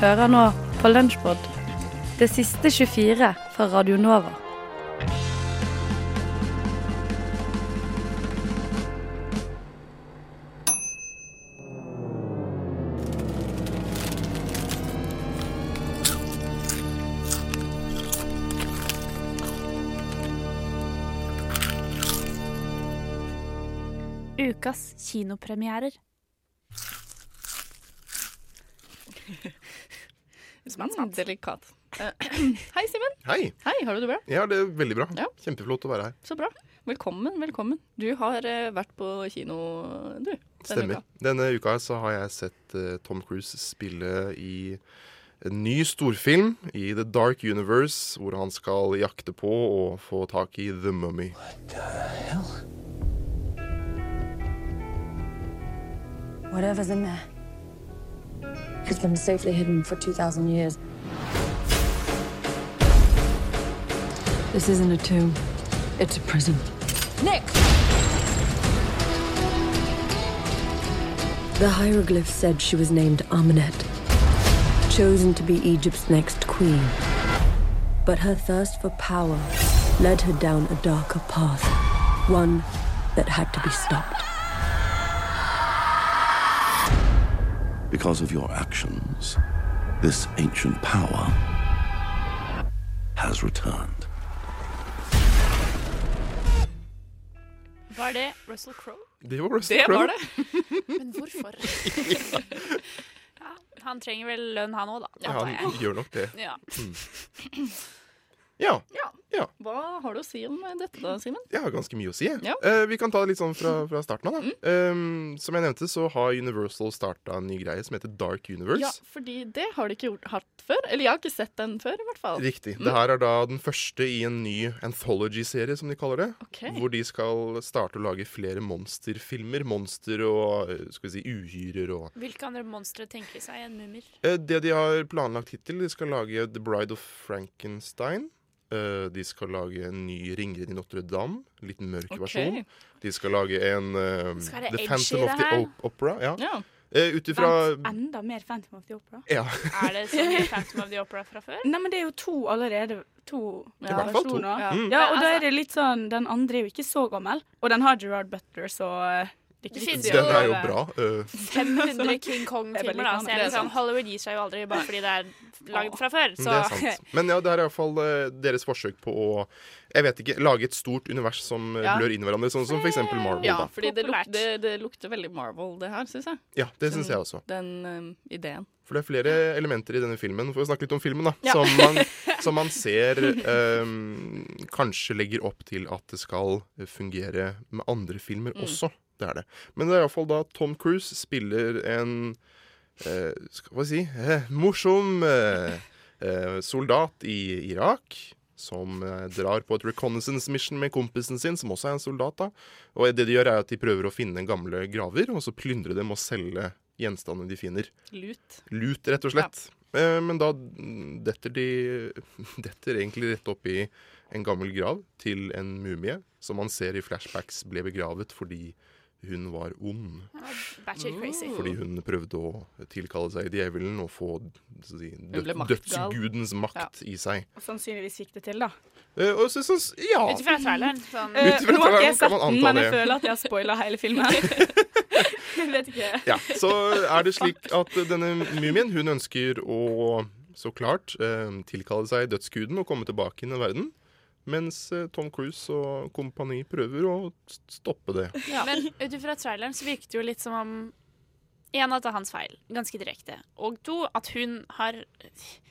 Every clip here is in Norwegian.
Hører nå på Lunsjbod, det siste 24 fra Radio Nova. Ukas kinopremierer. Mm, delikat. Eh, Hei, Simen. Hei. Hei, har du det bra? Ja, det er veldig bra. Ja. Kjempeflott å være her. Så bra. Velkommen, velkommen. Du har eh, vært på kino, du, denne Stemmer. uka. Denne uka så har jeg sett uh, Tom Cruise spille i en ny storfilm i The Dark Universe, hvor han skal jakte på og få tak i The Mummy. Whatever's in there has been safely hidden for 2,000 years. This isn't a tomb, it's a prison. Nick! The hieroglyph said she was named Amenet, chosen to be Egypt's next queen. But her thirst for power led her down a darker path, one that had to be stopped. Because of your actions, this ancient power has returned. Var det Russell Crowe? Det var Russell Crowe. var det. Men hvorfor? ja, han trenger vel lønn, han òg, da. Ja, han gjør nok det. Ja. Ja, Ja. Ja. Hva har du å si om dette, da, Simen? jeg har ganske mye å si. Ja. Uh, vi kan ta det litt sånn fra, fra starten av. da. Eh, som jeg nevnte, så har Universal starta en ny greie som heter Dark Universe. Ja, fordi det har de ikke gjort, hatt før. Eller jeg har ikke sett den før, i hvert fall. Riktig. Det her er da den første i en ny anthology-serie, som de kaller det. Ok. Hvor de skal starte å lage flere monsterfilmer. Monster og eh, skal vi si, uhyrer og Hvilke andre monstre tenker de seg enn mummer? Uh, Det de har planlagt hittil, de skal lage The Bride of Frankenstein. Eh, De skal lage en ny Ringeren i Notre-Dame. Litt mørk okay. versjon. De skal lage en uh, Skal The Phantom of the? Op Opera. Ja. Ja. Uh, Ut ifra enda mer Phantom of the Opera? Ja. Er det sånn mye Phantom of the Opera fra før? Nei, men det er jo to allerede. To to. versjoner. Ja. Mm. Ja, og da altså- er det litt sånn Den andre er jo ikke så gammel, og den har Gerard Butler, så det Det er jo bra. eh, 500 King Kong-filmer, da. Så liksom. Hollywood gir seg jo aldri bare fordi det er lagd fra før. Så Det er sant. Men ja, det er iallfall uh, deres forsøk på å jeg vet ikke, lage et stort univers som eh, Ja. blør inn i hverandre, sånn som f.eks. Marvel. Ja, da. fordi det, luk, det, det lukter veldig Marvel, det her, syns jeg. Ja, det syns jeg også. Den eh, ideen. For det er flere elementer i denne filmen, for å snakke litt om filmen, da, Ja. som, man, som man ser um, kanskje legger opp til at det skal fungere med andre filmer Mm. også. Det er det. Men det er iallfall da Tom Cruise spiller en eh, Skal vi si eh, morsom eh, eh, soldat i Irak. Som eh, drar på et reconnaissance mission med kompisen sin, som også er en soldat. da Og det de gjør, er at de prøver å finne gamle graver, og så plyndre dem og selge gjenstandene de finner. Lut. Lut, rett og slett. Eh, men da detter de detter egentlig rett opp i en gammel grav til en mumie, som man ser i flashbacks ble begravet fordi hun var ond. Uh, crazy. Fordi hun prøvde å tilkalle seg djevelen og få si, død, dødsgudens makt i seg. Og sannsynligvis gikk det til, da. Uh, og så, så, ja. Ut ifra traileren. Sånn, Uh, nå har ikke jeg sett den, men jeg føler at jeg har spoila hele filmen. jeg vet ikke. Ja, så er det slik at denne mumien hun ønsker å så klart eh, tilkalle seg dødsguden og komme tilbake inn i verden. Mens eh, Tom Cruise og kompani prøver å stoppe det. Men ut ifra traileren så virket det jo litt som om En, at det er hans feil, ganske direkte. Og to, at hun har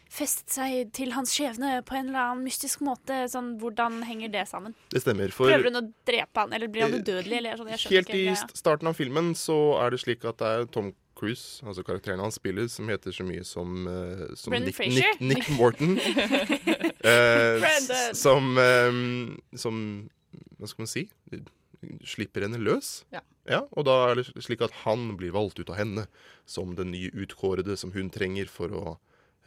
festet seg til hans skjebne på en eller annen mystisk måte. Sånn, Hvordan henger det sammen? Det stemmer. For Prøver hun å drepe han, eller blir han Eh, udødelig? Eller sånn, jeg helt ikke i greia. starten av filmen så er det slik at det er Tom Cruise, altså karakteren han spiller, som heter så mye som, uh, som Nick, Nick, Nick Morton. uh, som, um, som Hva skal man si? Slipper henne løs. Ja. Og da er det slik at han blir valgt ut av henne som den nye utkårede som hun trenger for å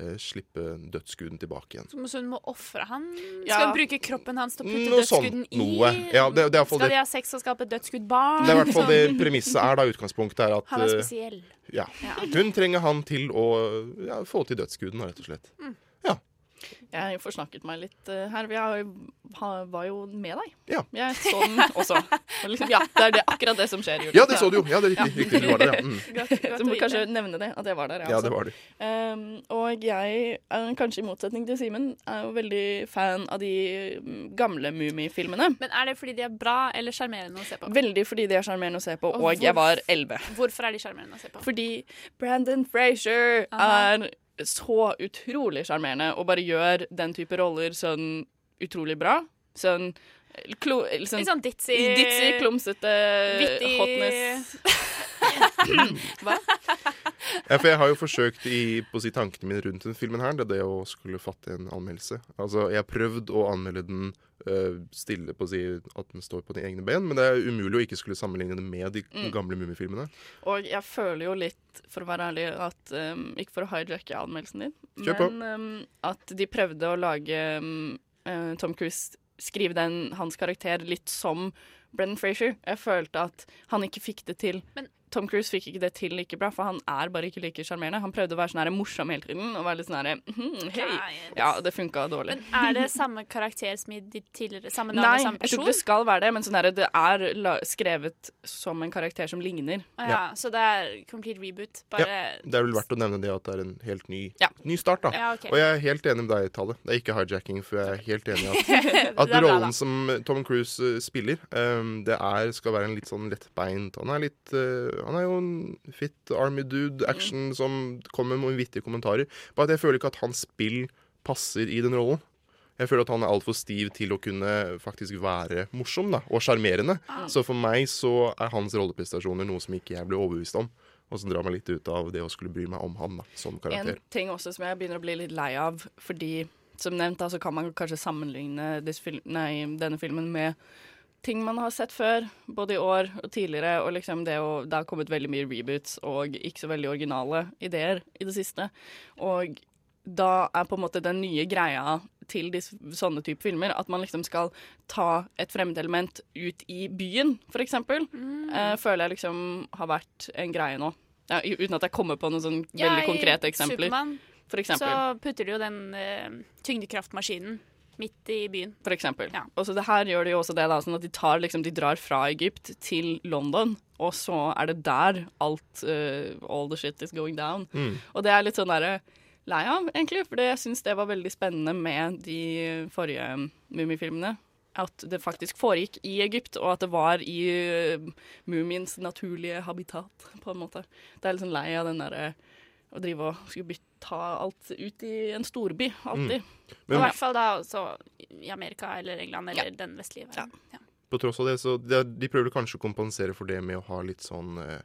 eh, slippe dødsguden tilbake igjen. Så hun må ofre han? Ja. Skal hun bruke kroppen hans til å putte Noe sånn, dødsguden i? noe. Ja, det- det er i hvert fall Skal de ha sex og skape dødsgudbarn? Det er i hvert fall det premisset er da utgangspunktet er at Han er eh, spesiell. ja, Ja. hun trenger han til å ja, få til dødsguden, rett og slett. Jeg forsnakket meg litt eh, her. Jeg var jo med deg. Ja. Jeg så den også. Liksom, ja, det er det, akkurat det som skjer. Julie. Ja, det så du jo. Ja, det er riktig. riktig du var der, ja. Mm. Du må kanskje nevne det, at jeg var der. ja, også. det var du. Um, og jeg, kanskje i motsetning til Simen, er jo veldig fan av de mm, gamle Mummifilmene. Men er det fordi de er bra eller sjarmerende å se på? Veldig fordi de er sjarmerende å se på, Og og jeg var elleve. Hvorfor er de sjarmerende å se på? Fordi Brandon Frazier Aha. er så utrolig sjarmerende og bare gjør den type roller sånn utrolig bra. Sånn klo, sånn, Litt sånn ditzy ditzy, klumsete Vittig. hotness. Hva? Ja, for jeg har jo forsøkt i på å si tankene mine rundt den filmen her, det er det å skulle fatte en anmeldelse. Altså, Jeg har prøvd å anmelde den uh, stille på å si at den står på de egne ben, men det er umulig å ikke skulle sammenligne det med de Mm. gamle Mummifilmene. Og jeg føler jo litt, for å være ærlig, at um, Ikke for å hijacke anmeldelsen din, Kjør på. men um, at de prøvde å lage um, Tom Cruise Skrive den, hans karakter litt som Brennan Frazier. Jeg følte at han ikke fikk det til. Men- Tom Cruise fikk ikke det til like bra, for han er bare ikke like sjarmerende. Han prøvde å være sånn her morsom hele tiden og være litt sånn her mhm, hei. Ja, det funka dårlig. Men er det samme karakter som i de tidligere? Samme navn Nei, og samme jeg tror ikke det skal være det, men sånn her, det er la skrevet som en karakter som ligner. Ah, ja, Så det er complete reboot? Bare Det er vel verdt å nevne det at det er en helt ny, Ja. ny start, da. Ja, okay. Og jeg er helt enig med deg, Tale. Det er ikke hijacking, for jeg er helt enig i at, at bra, rollen da. som Tom Cruise eh, spiller, um, det er, skal være en litt sånn lettbeint Han er litt eh, Han er jo en fit army dude, action, som kommer med vittige kommentarer. Bare at jeg føler ikke at hans spill passer i den rollen. Jeg føler at han er altfor stiv til å kunne faktisk være morsom da, og sjarmerende. Ah. Så for meg så er hans rolleprestasjoner noe som ikke jeg ble overbevist om. Og som drar meg litt ut av det å skulle bry meg om han da, som En ting også som jeg begynner å bli litt lei av, fordi som nevnt da, så kan man kanskje sammenligne film, nei, denne filmen med ting man har sett før, både i år og tidligere, og liksom det, å, det har kommet veldig mye reboots og ikke så veldig originale ideer i det siste. Og da er på en måte den nye greia til disse, sånne type filmer at man liksom skal ta et fremmedelement ut i byen, for eksempel. Eh, føler jeg liksom har vært en greie nå. Ja, uten at jeg kommer på noen sånn veldig ja, konkrete eksempler. Ja, i Supermann så putter du jo den eh, tyngdekraftmaskinen midt i byen. For eksempel. Ja. Og så det her gjør de jo også det, da, sånn at de, tar, liksom, de drar fra Egypt til London, og så er det der alt uh, All the shit is going down. Mm. Og det er litt sånn derre lei av, egentlig, for jeg syns det var veldig spennende med de forrige Mummifilmene. At det faktisk foregikk i Egypt, og at det var i uh, mumiens naturlige habitat, på en måte. Det er litt sånn lei av den derre å drive og skulle bytte, ta alt ut i en storby, alltid. I Men hvert fall da også i Amerika eller England eller den vestlige verden. Ja. på tross av det, så det, er- de prøver kanskje å kompensere for det med å ha litt sånn eh,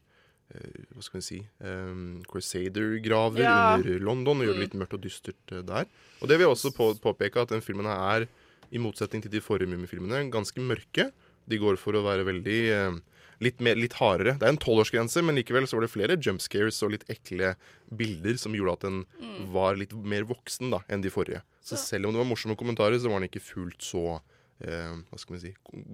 eh, hva skal vi si um, Crusader-graver Ja. under London, og gjøre det litt mørkt og dystert eh, der. Og det vil jeg også på, påpeke at den filmen her er, i motsetning til de forrige Mummifilmene, ganske mørke. De går for å være veldig eh, litt, mer, litt hardere. Det er en tolvårsgrense, men likevel så var det flere jump scares og litt ekle bilder som gjorde at den var litt mer voksen da, enn de forrige. Så selv om det var morsomme kommentarer, så var den ikke fullt så eh, Hva skal vi si kom-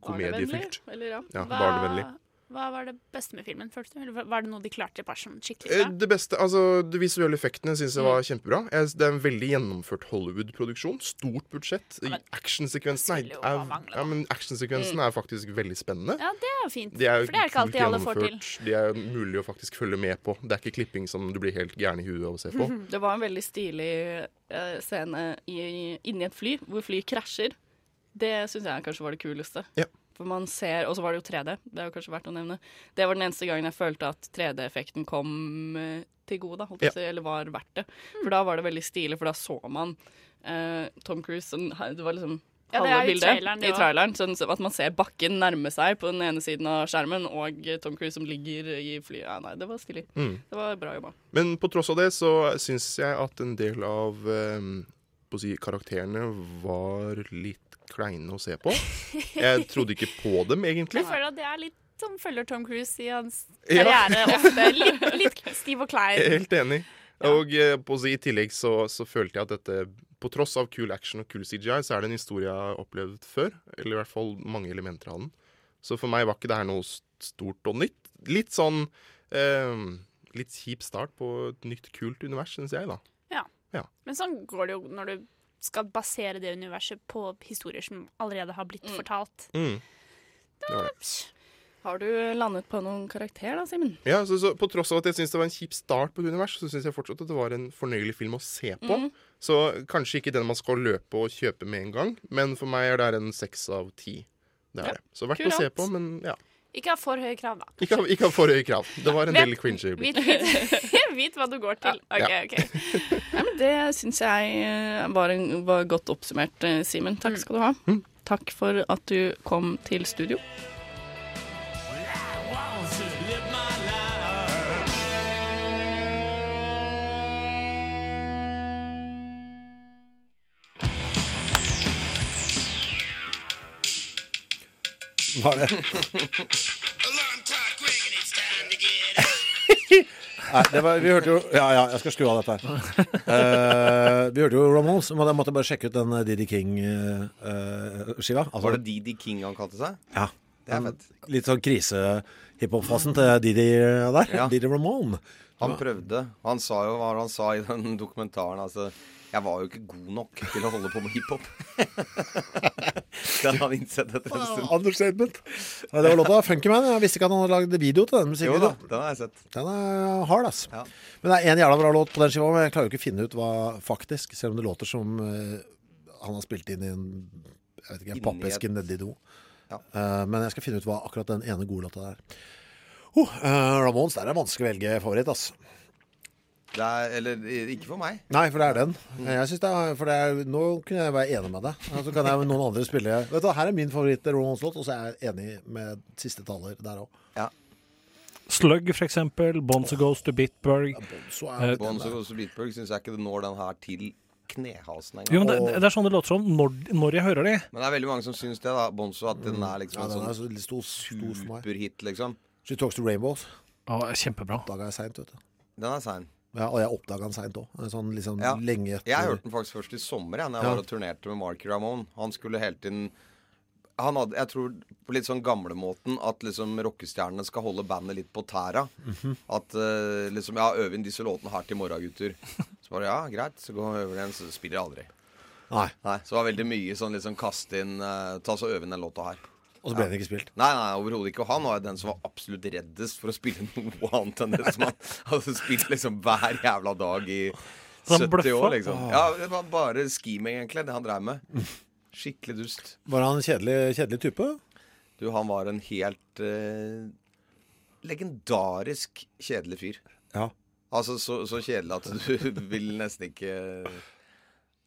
Komediefylt. Barnevennlig, Eller ja. Ja, barnevennlig. Hva var det beste med filmen, følte du? Eller var det noe de klarte i personen skikkelig Eh, bra? Det beste, altså De visuelle effektene syns jeg var kjempebra. Jeg, det er en veldig gjennomført Hollywood-produksjon. Stort budsjett. Actionsekvensen er, ja, action mm. er faktisk veldig spennende. Ja, det er jo fint. De er For det er ikke alltid alle får til. De er mulig å faktisk følge med på. Det er ikke klipping som du blir helt gæren i huet av å se på. Det var en veldig stilig uh, scene i, inni et fly, hvor fly krasjer. Det syns jeg kanskje var det kuleste. Ja. For man ser, Og så var det jo 3D. Det er jo kanskje verdt å nevne. Det var den eneste gangen jeg følte at 3D-effekten kom eh, til gode, da, holdt si, eller var verdt det. For da var det veldig stilig, for da så man eh, Tom Cruise sånn, Det var liksom Ja, det halve er i bildet traileren, i traileren. Sånn at man ser bakken nærme seg på den ene siden av skjermen, og Tom Cruise som ligger i flyet. Ja, nei, det var stilig. Mm. Det var bra jobba. Men på tross av det så syns jeg at en del av eh, på å si, karakterene var litt kleine å se på. Jeg trodde ikke på dem, egentlig. Jeg føler at det er litt som følger Tom Cruise i hans Ja. karriere ofte. Litt, litt stiv og klein. Helt enig. Og eh, på i tillegg så, så følte jeg at dette På tross av kul action og kul CGI, så er det en historie jeg har opplevd før. Eller i hvert fall mange elementer av den. Så for meg var ikke det her noe stort og nytt. Litt sånn eh, Litt kjip start på et nytt, kult univers, syns jeg, da. Men sånn går det jo når du skal basere det universet på historier som allerede har blitt fortalt. Mm. Da. Har du landet på noen karakter da, Simen? Ja, så, så På tross av at jeg syns det var en kjip start på et univers, så syns jeg fortsatt at det var en fornøyelig film å se på. Så kanskje ikke den man skal løpe og kjøpe med en gang, men for meg er det en seks av ti. Det er Ja, det. Så verdt å se på, men ja. Ikke ha for høye krav, da. Ikke, ha- ikke ha for høye krav. Det var en Vet- del cringe øyeblikk. Vit, vit, vit hva du går til. Ja. OK. ok. Det syns jeg eh, var, en, var godt oppsummert, eh, Simen. Takk skal du ha. Mm. Takk for at du kom til studio. Var det? Nei, det var, vi hørte jo Ja, ja, jeg skal skru av dette her. Eh, vi hørte jo Ramones. Men jeg måtte bare sjekke ut den eh, Didi King-skiva. altså, Var det Didi King han kalte seg? Ja. Det er fett. Litt sånn krise-hiphop-fasen til Didi der. Ja. Didi Ramone. Han prøvde. Han sa jo hva han sa i den dokumentaren. Altså, jeg var jo ikke god nok til å holde på med hiphop. det har han innsett etter en stund. Understatement. Ja, det var låta Funky Man. Jeg visste ikke at han hadde lagd video til den Jo da, den har jeg sett. Den er hard, ass. Ja. Men det er en jævla bra låt på den skiva, men jeg klarer jo ikke å finne ut hva faktisk, selv om det låter som uh, han har spilt inn i en jeg vet ikke, en pappeske nedi do. Ja. Uh, men jeg skal finne ut hva akkurat den ene gode låta er. Oh, uh, Ramones, der er det vanskelig å velge favoritt, ass. Det er, eller ikke for meg. Nei, for det er den. Mm. Jeg synes det er, for det er, Nå kunne jeg være enig med deg. Så Så kan jeg med noen andre spille Vet du, Her er min favoritt-Ramones-låt, og så er jeg enig med siste taler der òg. Slug, for eksempel. Bonzo Goes to Bitburg. Ja, Eh, er Bonzo Goes to Bitburg syns jeg ikke det når den her til knehasen Jo, men det, det er sånn det låter som når, når jeg hører de. Men det er veldig mange som syns det, da. Bonzo, at den er liksom ja, den en sånn så superhit, liksom. She Talks to Rainbows. Ja, kjempebra. Dag er seint, vet du. Den er sein. Ja, og jeg oppdaga den seint òg. Sånn liksom Ja. lenge etter. Jeg hørte den faktisk først i sommer, jeg, når jeg Ja. var og turnerte med Mark Ramone. Han skulle hele tiden han hadde, Jeg tror på litt sånn gamlemåten at liksom rockestjernene skal holde bandet litt på tæra. Mhm. At uh, liksom Ja, øv inn disse låtene her til morgen, gutter. Så bare ja, greit. Så går vi over den, så spiller jeg aldri. Nei. Nei, Så det var veldig mye sånn liksom kaste inn uh, Ta så øv inn den låta her. Og så ble den ikke spilt. Nei, nei, overhodet ikke. Og han var den som var absolutt reddest for å spille noe annet enn det som han hadde spilt liksom hver jævla dag i 70 år, liksom. Ja, det var bare scheming, egentlig, det han drev med. Skikkelig dust. Var han en kjedelig, kjedelig type? Du, han var en helt eh, legendarisk kjedelig fyr. Ja. Altså så, så kjedelig at du vil nesten ikke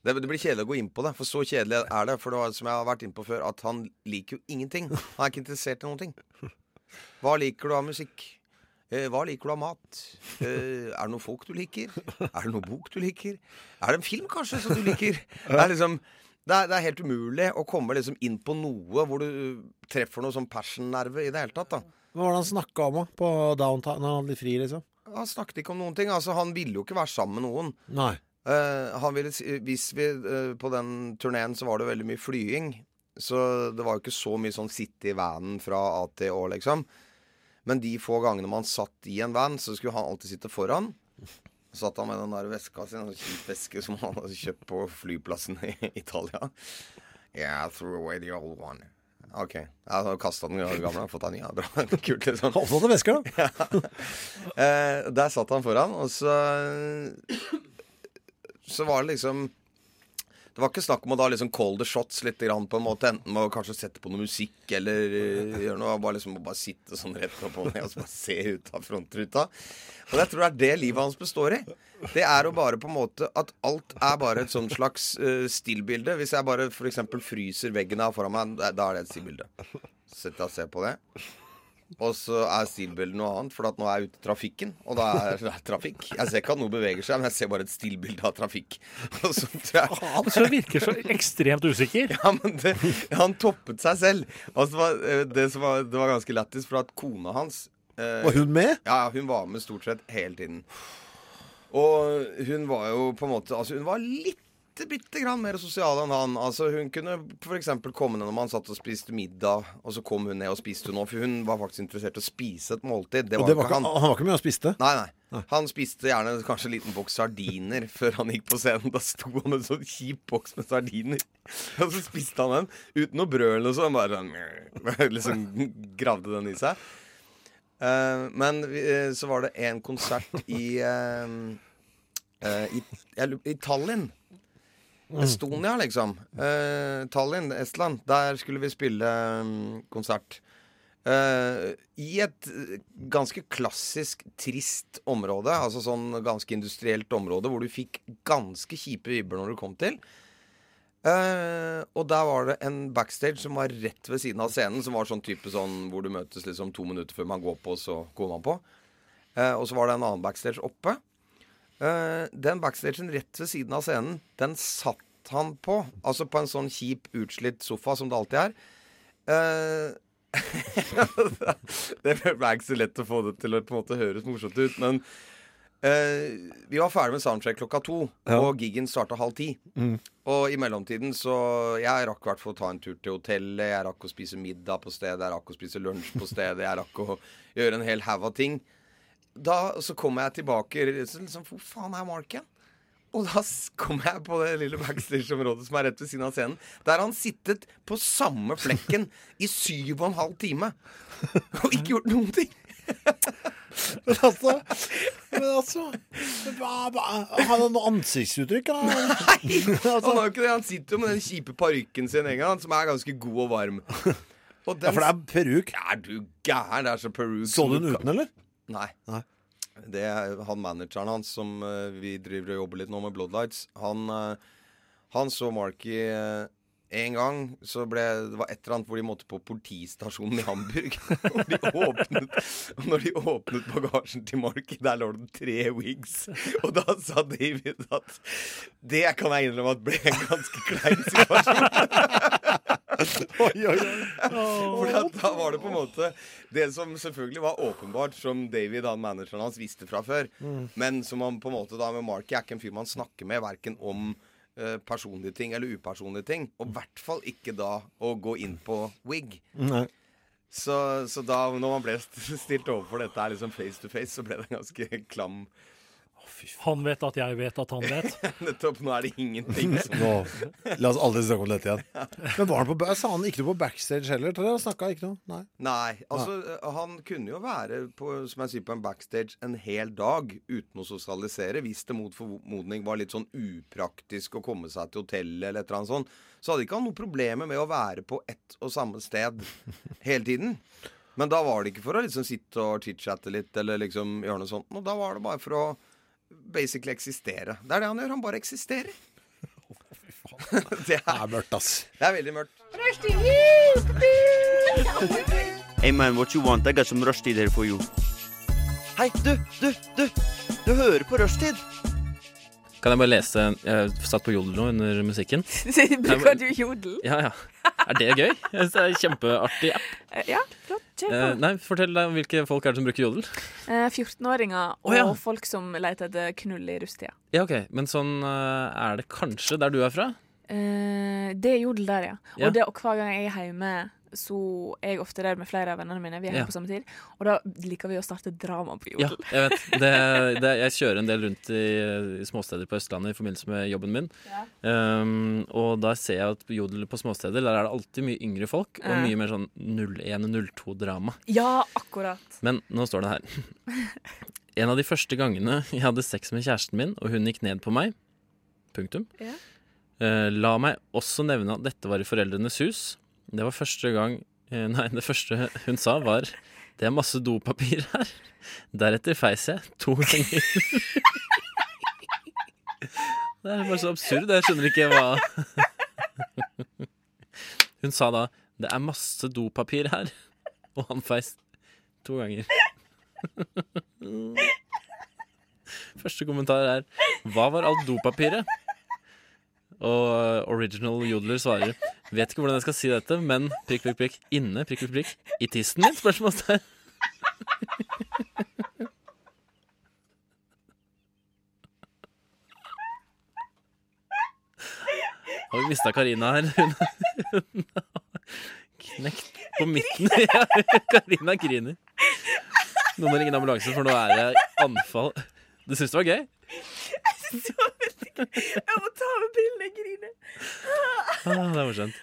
det, det blir kjedelig å gå inn på det, for så kjedelig er det. For det var, som jeg har vært inn på før, at han liker jo ingenting. Han er ikke interessert i noen ting. Hva liker du av musikk? Eh, hva liker du av mat? Eh, er det noen folk du liker? Er det noen bok du liker? Er det en film, kanskje, som du liker? Det er liksom det er, det er helt umulig å komme liksom inn på noe hvor du treffer noe sånn passion-nerve i det hele tatt. da Hva var det han snakka om da, på downtown når han hadde fri, liksom? Han snakket ikke om noen ting. Altså, Han ville jo ikke være sammen med noen. Nei. Eh, han ville, hvis vi, eh, På den turneen så var det veldig mye flying. Så det var jo ikke så mye sånn sitte i vanen fra A til Å, liksom. Men de få gangene man satt i en van, så skulle han alltid sitte foran. Så satt han med den der veska si, en sånn kjip veske som han hadde kjøpt på flyplassen i Italia. Yeah, I threw away the old one. OK. Jeg har kasta den gamle og fått den ny. Ja, bra. Kult, liksom. Håndflate vesker, da. Eh, der satt han foran, og så Så var det liksom Det var ikke snakk om å da liksom call the shots litt grann på en måte. Enten med å kanskje sette på noe musikk eller uh, gjøre noe. Bare liksom bare sitte sånn rett opp og ned og så bare se ut av frontruta. Og jeg tror det er det livet hans består i. Det er jo bare på en måte At alt er bare et sånn slags uh, stillbilde. Hvis jeg bare f.eks. fryser veggen her foran meg, da er det et stillbilde. Sitter jeg og ser på det. Og så er stillbildet noe annet, for at nå er jeg ute i trafikken. Og da er det trafikk. Jeg ser ikke at noe beveger seg, men jeg ser bare et stillbilde av trafikk. Og så tror jeg Han så virker så ekstremt usikker. ja, men det, Han toppet seg selv. Og så var, eh, det, som var, det var ganske lættis, for at kona hans eh, Var hun med? Ja, hun var med stort sett hele tiden. Og hun var jo på en måte Altså, hun var litt bitte grann mer sosial enn han. Altså Hun kunne f.eks. komme ned når man satt og spiste middag, og så kom hun ned og spiste hun òg. For hun var faktisk interessert i å spise et måltid. Det var, det var ikke han. han var ikke med og spiste? Nei, nei. Han spiste gjerne kanskje en liten boks sardiner før han gikk på scenen. Da sto han med en sånn kjip boks med sardiner. Og så spiste han den uten noe brød eller noe sånt. Bare sånn liksom gravde den i seg. Uh, men eh, så var det en konsert i uh, i, I Tallinn. Estonia, liksom. Eh, Tallinn, Estland. Der skulle vi spille um, konsert. Eh, I et eh, ganske klassisk trist område, altså sånn ganske industrielt område, hvor du fikk ganske kjipe vibber når du kom til. Eh, og der var det en backstage som var rett ved siden av scenen, som var sånn type sånn hvor du møtes liksom to minutter før man går på, så går man på. Eh, og så var det en annen backstage oppe. Eh, den backstagen rett ved siden av scenen, den satt han på. Altså på en sånn kjip, utslitt sofa som det alltid er. Uh, det ble ikke så lett å få det til å på en måte høres morsomt ut, men uh, vi var ferdig med soundcheck klokka to, Ja. og giggen starta halv ti. Mm. Og i mellomtiden så Jeg rakk i hvert fall å ta en tur til hotellet, jeg rakk å spise middag på stedet, jeg rakk å spise lunsj på stedet, jeg rakk å gjøre en hel haug av ting. Da så kommer jeg tilbake liksom, Hvor faen er Mark igjen? Og da kommer jeg på det lille backstage-området som er rett ved siden av scenen. Der har han sittet på samme flekken i syv og en halv time. Og ikke gjort noen ting. Men altså, men altså hva- Har han noe ansiktsuttrykk? da? Han har ikke det. Han sitter jo med den kjipe parykken sin en gang, som er ganske god og varm. Og Ja, for det er peruk. Er du gæren? Det er så peruk. Så du den uten, eller? Nei. Nei. Det er han manageren hans som eh, vi driver og jobber litt nå med Bloodlights. Han, eh, han så Marky uh, en gang. Så ble, det var et eller annet hvor de måtte på politistasjonen i Hamburg. og, de åpnet, og når de åpnet bagasjen til Marky, der lå det tre wigs. Og da sa David at det kan jeg innrømme at ble en ganske klein situasjon. Oi, oi, oi. Da var det på en måte Det som selvfølgelig var åpenbart, som David, han manageren hans, visste fra før, Mm. men som han på en måte da med Marky er ikke en fyr man snakker med verken om eh, personlige ting eller upersonlige ting. Og i hvert fall ikke da å gå inn på wig. Nei. Så, så da når man ble st- stilt overfor dette her liksom face to face, så ble det en ganske klam Han vet at jeg vet at han vet. Nettopp. Nå er det ingenting som Nå, La oss aldri snakke om dette igjen. Men var han på, sa han ikke noe på backstage heller? Snakka ikke noe? Nei. Nei. Altså, han kunne jo være på, som jeg sier, på en backstage en hel dag uten å sosialisere. Hvis det mot formodning var litt sånn upraktisk å komme seg til hotellet eller et eller annet sånt, så hadde ikke han noe problemer med å være på ett og samme sted hele tiden. Men da var det ikke for å liksom sitte og chit-chatte litt eller liksom gjøre noe sånt. Og da var det bare for å basically eksistere. Det er det han gjør. Han bare eksisterer. det, er, mørkt, ass. Det er veldig mørkt. Hey man, what you want? I got some rushtid here for you. Hei, du, du, du! Du hører på rushtid! Kan jeg bare lese Jeg satt på jodel nå under musikken. Bruker du jodel? Ja, ja. Er det gøy? Jeg synes Det er en Kjempeartig app. Eh, Ja, flott. Eh, nei, Fortell deg hvilke folk er det som bruker jodel. Eh, 14-åringer og oh, ja. folk som leter etter knull i rustida. Ja, ok, Men sånn eh, er det kanskje der du er fra? Eh, det er jodel der, ja. Og, Ja. det, og hver gang jeg er hjemme, så er jeg ofte der med flere av vennene mine. Vi er Ja. på samme tid. Og da liker vi å starte drama på Ja, jodel. jeg vet. Det, det, jeg kjører en del rundt i, i småsteder på Østlandet i forbindelse med jobben min. Ja. Um, og da ser jeg at på jodel på småsteder Der er det alltid mye yngre folk, og mye mer sånn 01-02-drama. Ja, akkurat. Men nå står det her. En av de første gangene jeg hadde sex med kjæresten min, og hun gikk ned på meg Punktum. Ja. Uh, la meg også nevne at dette var i Foreldrenes hus. Det var første gang eh, Nei, det første hun sa, var Det er masse dopapir her. Deretter feis jeg to ganger. Det er bare så absurd. Jeg skjønner ikke hva Hun sa da 'Det er masse dopapir her', og han feis to ganger. Første kommentar er 'Hva var alt dopapiret?' Og eh, original jodler svarer Vet ikke hvordan jeg skal si dette, men prikk, prikk, prikk inne prikk, prikk, prikk i tissen din? Spørsmålstegn. Har vi mista Karina her? Hun har knekt på midten. Karina griner. Noen må ringe ambulanse, for nå er det anfall. Du syns det var gøy? Jeg synes det var må ta med pillene, jeg griner. Ah, det er morsomt.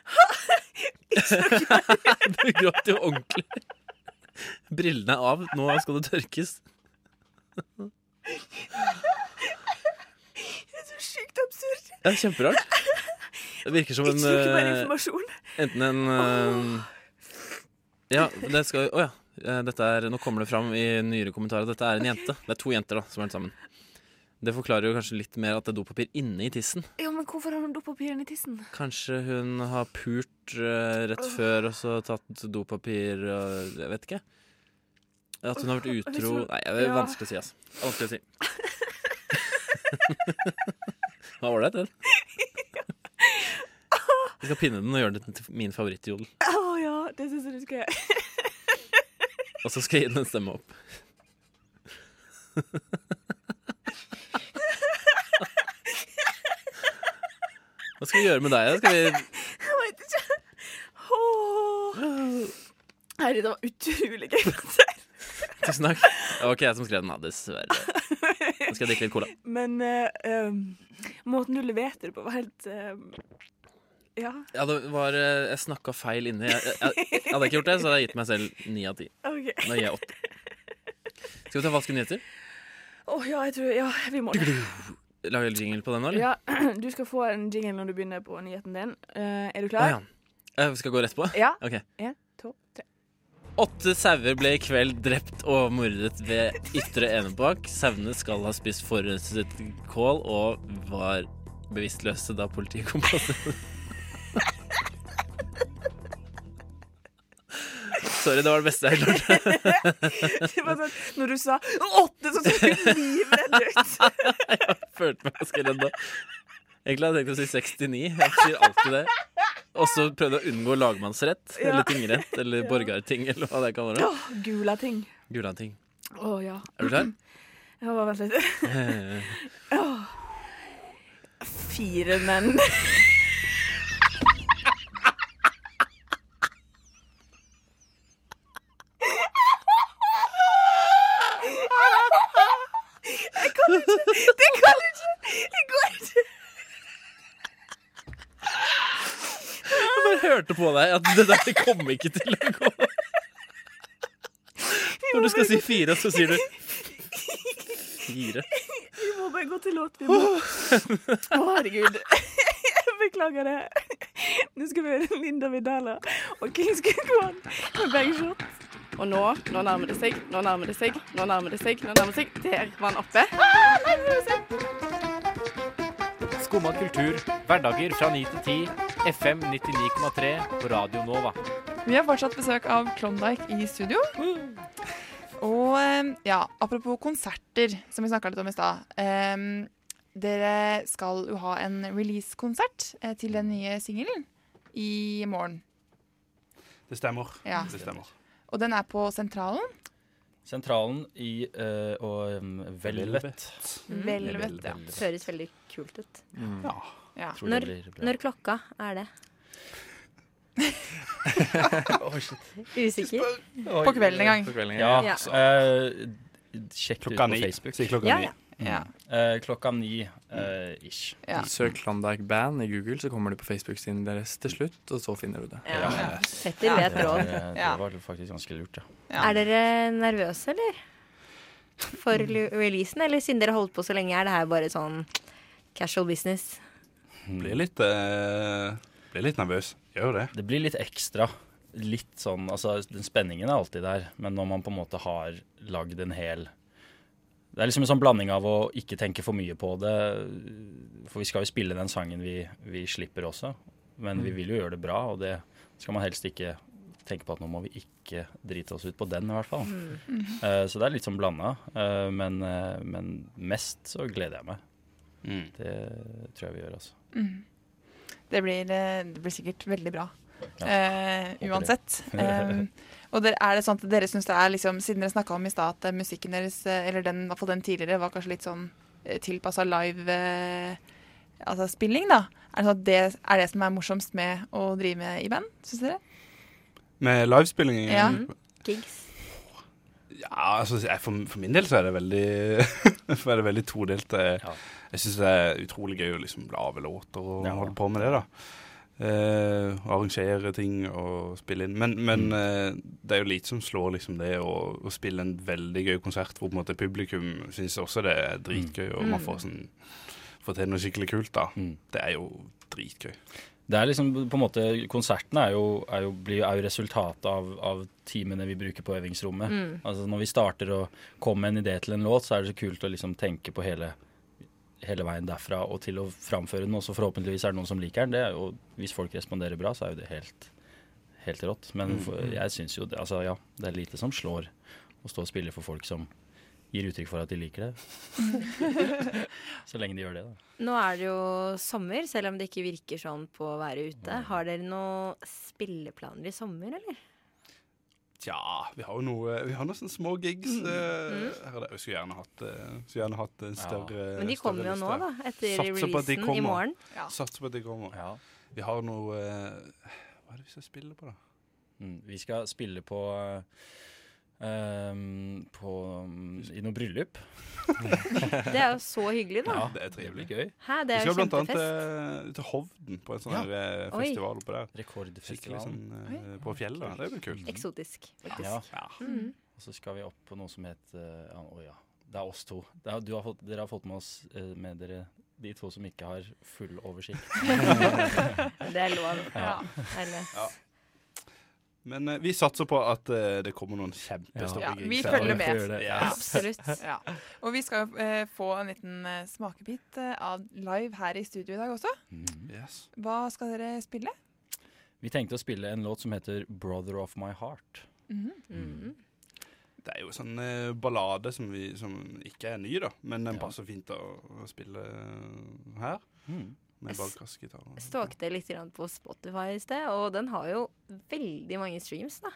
du gråt jo ordentlig. Brillene er av. Nå skal det tørkes. Det er så sykt absurd. Det er kjemperart. Det virker som Jeg en tror ikke bare eh, informasjon. Enten en eh, Ja, det skal Å ja. Eh, Dette er, nå kommer det fram i nyere kommentarer at dette er en jente. Det er to jenter da, som er sammen. Det forklarer jo kanskje litt mer at det er dopapir inne i tissen. Ja, men hvorfor har hun dopapir inni tissen? Kanskje hun har pult uh, rett før og så tatt dopapir og Jeg vet ikke. At hun har vært utro hun- Nei, det er ja. vanskelig å si, altså. Vanskelig å si. Hva var det, den? Jeg skal pinne den og gjøre den til min favorittjodel. Å ja, det syns jeg du skal gjøre. Og så skal jeg gi den en stemme opp. Hva skal vi gjøre med deg? Skal vi Jeg vet ikke. Oh. Herregud, det var utrolig gøy. Tusen takk. Det var ikke jeg som skrev den, da, dessverre. Nå skal jeg drikke litt cola. Men eh, um, måten du leverte det på, var helt um, Ja. Ja, det var eh, Jeg snakka feil inni. Jeg, jeg, jeg, hadde jeg ikke gjort det, så hadde jeg gitt meg selv ni av ti. OK. Nå gir jeg åtte. Skal vi ta falske nyheter? Å ja, jeg tror Ja, vi må det. Lager en jingle på den nå, eller? Ja, du skal få en jingle når du begynner på nyheten din. Uh, er du klar? klar? ja. Jeg skal gå rett på? Ja. Ok. En, to, tre. Åtte sauer ble i kveld drept og mordet ved Ytre Enebakk. Sauene skal ha spist forurenset kål og var bevisstløse da politiet kom på stedet. Sorry, det var det beste jeg klarte. det var sånn, når du sa åtte, så så du livredd ut. Jeg følte meg ganske redd da. Egentlig hadde jeg tenkt å si 69. Jeg sier alltid det. Og så prøvde jeg å unngå lagmannsrett eller tingrett eller Ja. borgarting eller hva det kan være. Åh, gula ting. Gulating. Å ja. Er du klar? Ja, bare vent litt. oh. Fire menn. Jeg kan ikke! Det kan ikke! Det går ikke! Jeg på deg at det der kommer ikke til å gå. Når du skal si fire, så sier du fire. Vi må bare gå til låt. Vi må. Å, herregud. Jeg beklager det. Nå skal vi høre Linda Vidala og Kings Kukwan med bangshot. Og nå, nå nærmer det seg, nå nærmer det seg, nå nærmer det seg, nå nærmer det seg. Der var han oppe. Skumma kultur, hverdager fra 9 til 10, FM 99,3 på Radio Nova. Vi har fortsatt besøk av Klondyke i studio. Og eh, ja, apropos konserter, som vi snakka litt om i stad. Um, dere skal jo ha en release-konsert eh, til den nye singelen i morgen. Det stemmer. Ja. Det stemmer. Og den er på Sentralen. Sentralen i uh, og um, Velvet. Velvet, ja. Det høres veldig kult ut. Mm. Ja. Ja. Når, når klokka er det? Usikker? På kvelden en gang. På kvelden en Ja. Ja. så, eh, sjekk klokka ut på ni. Facebook. Si klokka Ja, ni. ja. Ja. Eh, klokka ni uh, ish. Ja. Søk Klondyke Band i Google, så kommer du på Facebook-siden deres til slutt, og så finner du det. Ja. Ja. Setter ved et Det var, råd. eh, det var faktisk ganske lurt, ja. Er dere nervøse, eller? For releasen, eller siden dere holdt på så lenge, er det her bare sånn casual business? Blir litt, eh, blir litt nervøs. Gjør jo det. Det blir litt ekstra. Litt sånn, altså Den spenningen er alltid der, men når man på en måte har lagd en hel Det er liksom en sånn blanding av å ikke tenke for mye på det, for vi skal jo spille den sangen vi, vi slipper også. Men vi Mm. vil jo gjøre det bra, og det skal man helst ikke tenke på at nå må vi ikke drite oss ut på den, i hvert fall. Mm. Uh, så det er litt sånn blanda, Uh, men, uh, men mest så gleder jeg meg. Mm. Det tror jeg vi gjør, altså. Mm. Det, blir, eh, det blir sikkert veldig bra. Ja, Eh, uansett. Um, og der, er det sånn at dere syns det er liksom Siden dere snakka om i stad at eh, musikken deres, eh, eller den, i hvert fall den tidligere, var kanskje litt sånn tilpassa live, eh, altså spilling, da. Er det, sånn at det er det som er morsomst med å drive med i band, syns dere? Med livespilling? Ja. Gigs. Ja, altså jeg, for, for min del så er det veldig er det veldig todelt. Jeg, jeg syns det er utrolig gøy å liksom lage låter og holde på med det, da. Eh, arrangere ting og spille inn. Men, men eh, det er jo lite som slår liksom det å, å spille en veldig gøy konsert hvor på en måte publikum syns også det er dritgøy, og man Mm. får sånn får til noe skikkelig kult, da. Det er jo dritgøy. Det er liksom på en måte Konsertene er jo, er jo, blir, er jo resultatet av, av timene vi bruker på øvingsrommet. Mm. Altså Når vi starter å komme med en idé til en låt, så er det så kult å liksom tenke på hele, hele veien derfra og til å framføre den. Og så forhåpentligvis er det noen som liker den. Det er jo, hvis folk responderer bra, så er jo det helt, helt rått. Men Mm. for, jeg syns jo det, altså, ja, det er lite som slår å stå og spille for folk som gir uttrykk for at de liker det. så lenge de gjør det, da. Nå er det jo sommer, selv om det ikke virker sånn på å være ute. Har dere noen spilleplaner i sommer, eller? Tja, vi har jo noe Vi har noen små gigs. her er det- Jeg skulle gjerne hatt, eh, skulle gjerne hatt en større Men de større kommer jo liste. nå, da, etter Satser releasen i morgen. Ja. Satser på at de kommer. Vi har noe eh, Hva er det vi skal spille på, da? Mm, vi skal spille på ehm, på um, I noe bryllup. Det er jo så hyggelig, da. Ja, det er trivelig gøy. Hæ, det er vi jo skal blant annet kjempefest. til, til Hovden på en sånn Ja. her, eh, festival oppå der. Rekordfestivalen. Sånn uh, på fjellet. Det blir kult. Eksotisk, faktisk. Ja. Mhm. Og så skal vi opp på noe som heter Å uh, oh, ja. Det er oss to. Det er, du har fått, dere har fått med oss uh, med dere de to som ikke har full oversikt. Det er lov. Ja. Eller- Ja. Men eh, vi satser på at eh, det kommer noen kjempestore Ja, gigs. vi følger med. Ja. Absolutt. Ja. Og vi skal eh, få en liten eh, smakebit eh, av live her i studio i dag også. Yes. Hva skal dere spille? Vi tenkte å spille en låt som heter 'Brother of My Heart'. Mhm. Det er jo sånn eh, ballade som, vi, som ikke er ny, da, men den passer fint å, å spille eh, her. Med S- ballgassgitar. Stalkte litt på Spotify i sted, og den har jo veldig mange streams, da.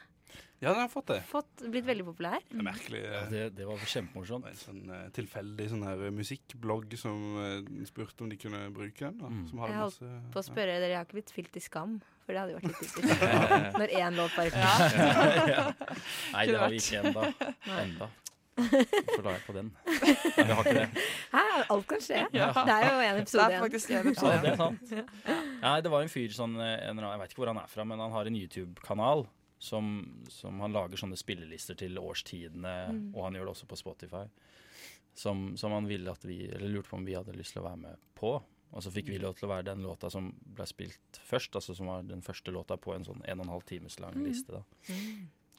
Ja, den har fått det. Fått, blitt veldig populær. Det er merkelig. eh, Ja, det, det var kjempemorsomt. En sånn uh, tilfeldig sånn her musikkblogg som uh, spurte om de kunne bruke den. da. Som Jeg holdt masse på å spørre dere, jeg har ikke blitt fylt i skam? For det hadde jo vært litt interessant. Når én låt bare Ja. Ja. Nei, det har vi ikke ennå. Enda. Får la jeg på den. Nei, vi har ikke det. Hæ, alt kan skje. Ja. Det er jo en episode Det er faktisk en episode. Ja, det er sant. Nei, det var en fyr sånn eh, en, Jeg vet ikke hvor han er fra, men han har en YouTube-kanal som, som han lager sånne spillelister til årstidene, Mm. og han gjør det også på Spotify. Som, som han ville at vi Eller lurte på om vi hadde lyst til å være med på. Og så fikk vi lov til å være den låta som ble spilt først, altså som var den første låta på en sånn en og en halv times lang Mm. liste. da.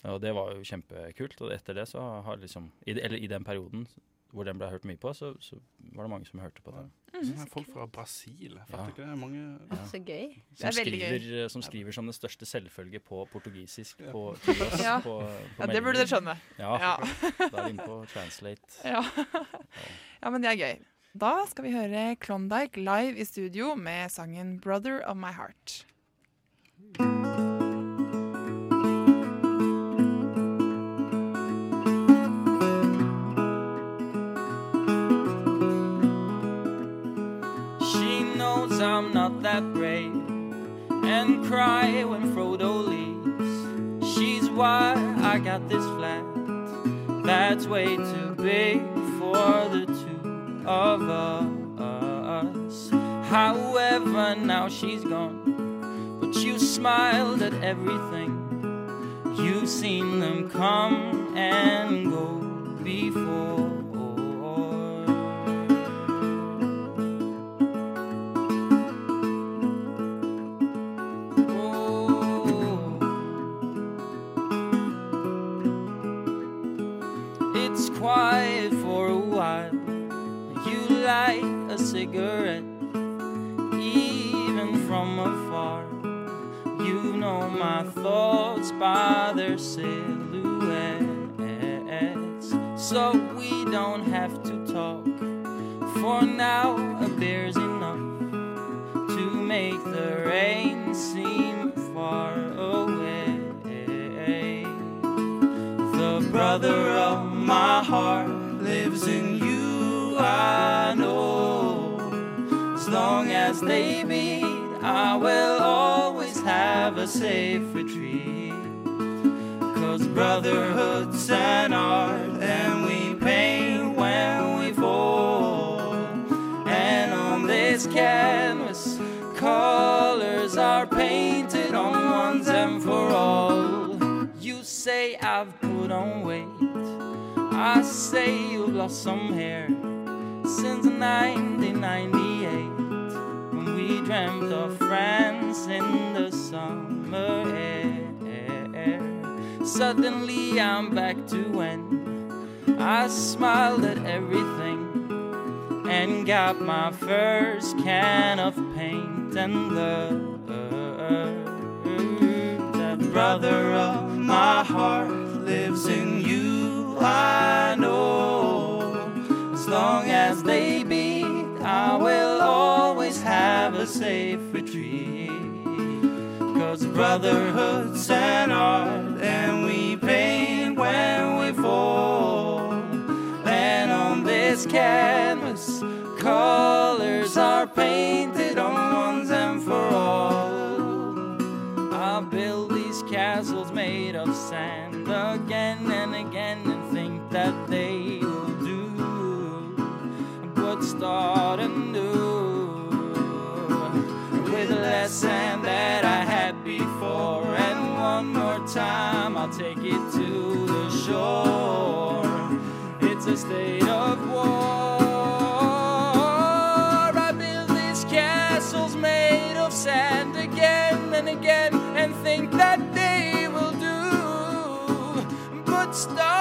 Og det var jo kjempekult. Og etter det så har liksom i, Eller i den perioden hvor den ble hørt mye på, så, så var det mange som hørte på den. Sånne folk fra Brasil. Jeg fatter ikke det. Mange Så gøy. Som skriver, som skriver som det største selvfølge på portugisisk på, til. Ja. på, på Ja, det burde dere skjønne. Ja, Ja. Da er vi inne på translate. Ja. ja, men det er gøy. Da skal vi høre Klondyke live i studio med sangen 'Brother of My Heart'. I'm not that brave and cry when Frodo leaves. She's why I got this flat that's way too big for the two of us. However, now she's gone, but you smiled at everything. You've seen them come and go before. You light a cigarette, even from afar. You know my thoughts by their silhouettes. So we don't have to talk. For now, a beer's enough to make the rain seem far away. The brother of my heart I know. Oh. As long as they beat, I will always have a safe retreat. Cause brotherhood's an art, and we paint when we fall. And on this canvas, colors are painted on once and for all. You say I've put on weight, I say you've lost some hair since 1998 when we dreamt of France in the summer air. Suddenly I'm back to when I smiled at everything and got my first can of paint and love. That brother of my heart lives in you, I long as they be, I will always have a safe retreat. Cause brotherhood's an art, and we paint when we fall. And on this canvas, colors are painted on once and for all. I build these castles made of sand again and again and think that they will start anew with less sand that I had before. And one more time, I'll take it to the shore. It's a state of war. I build these castles made of sand again and again and think that they will do. But start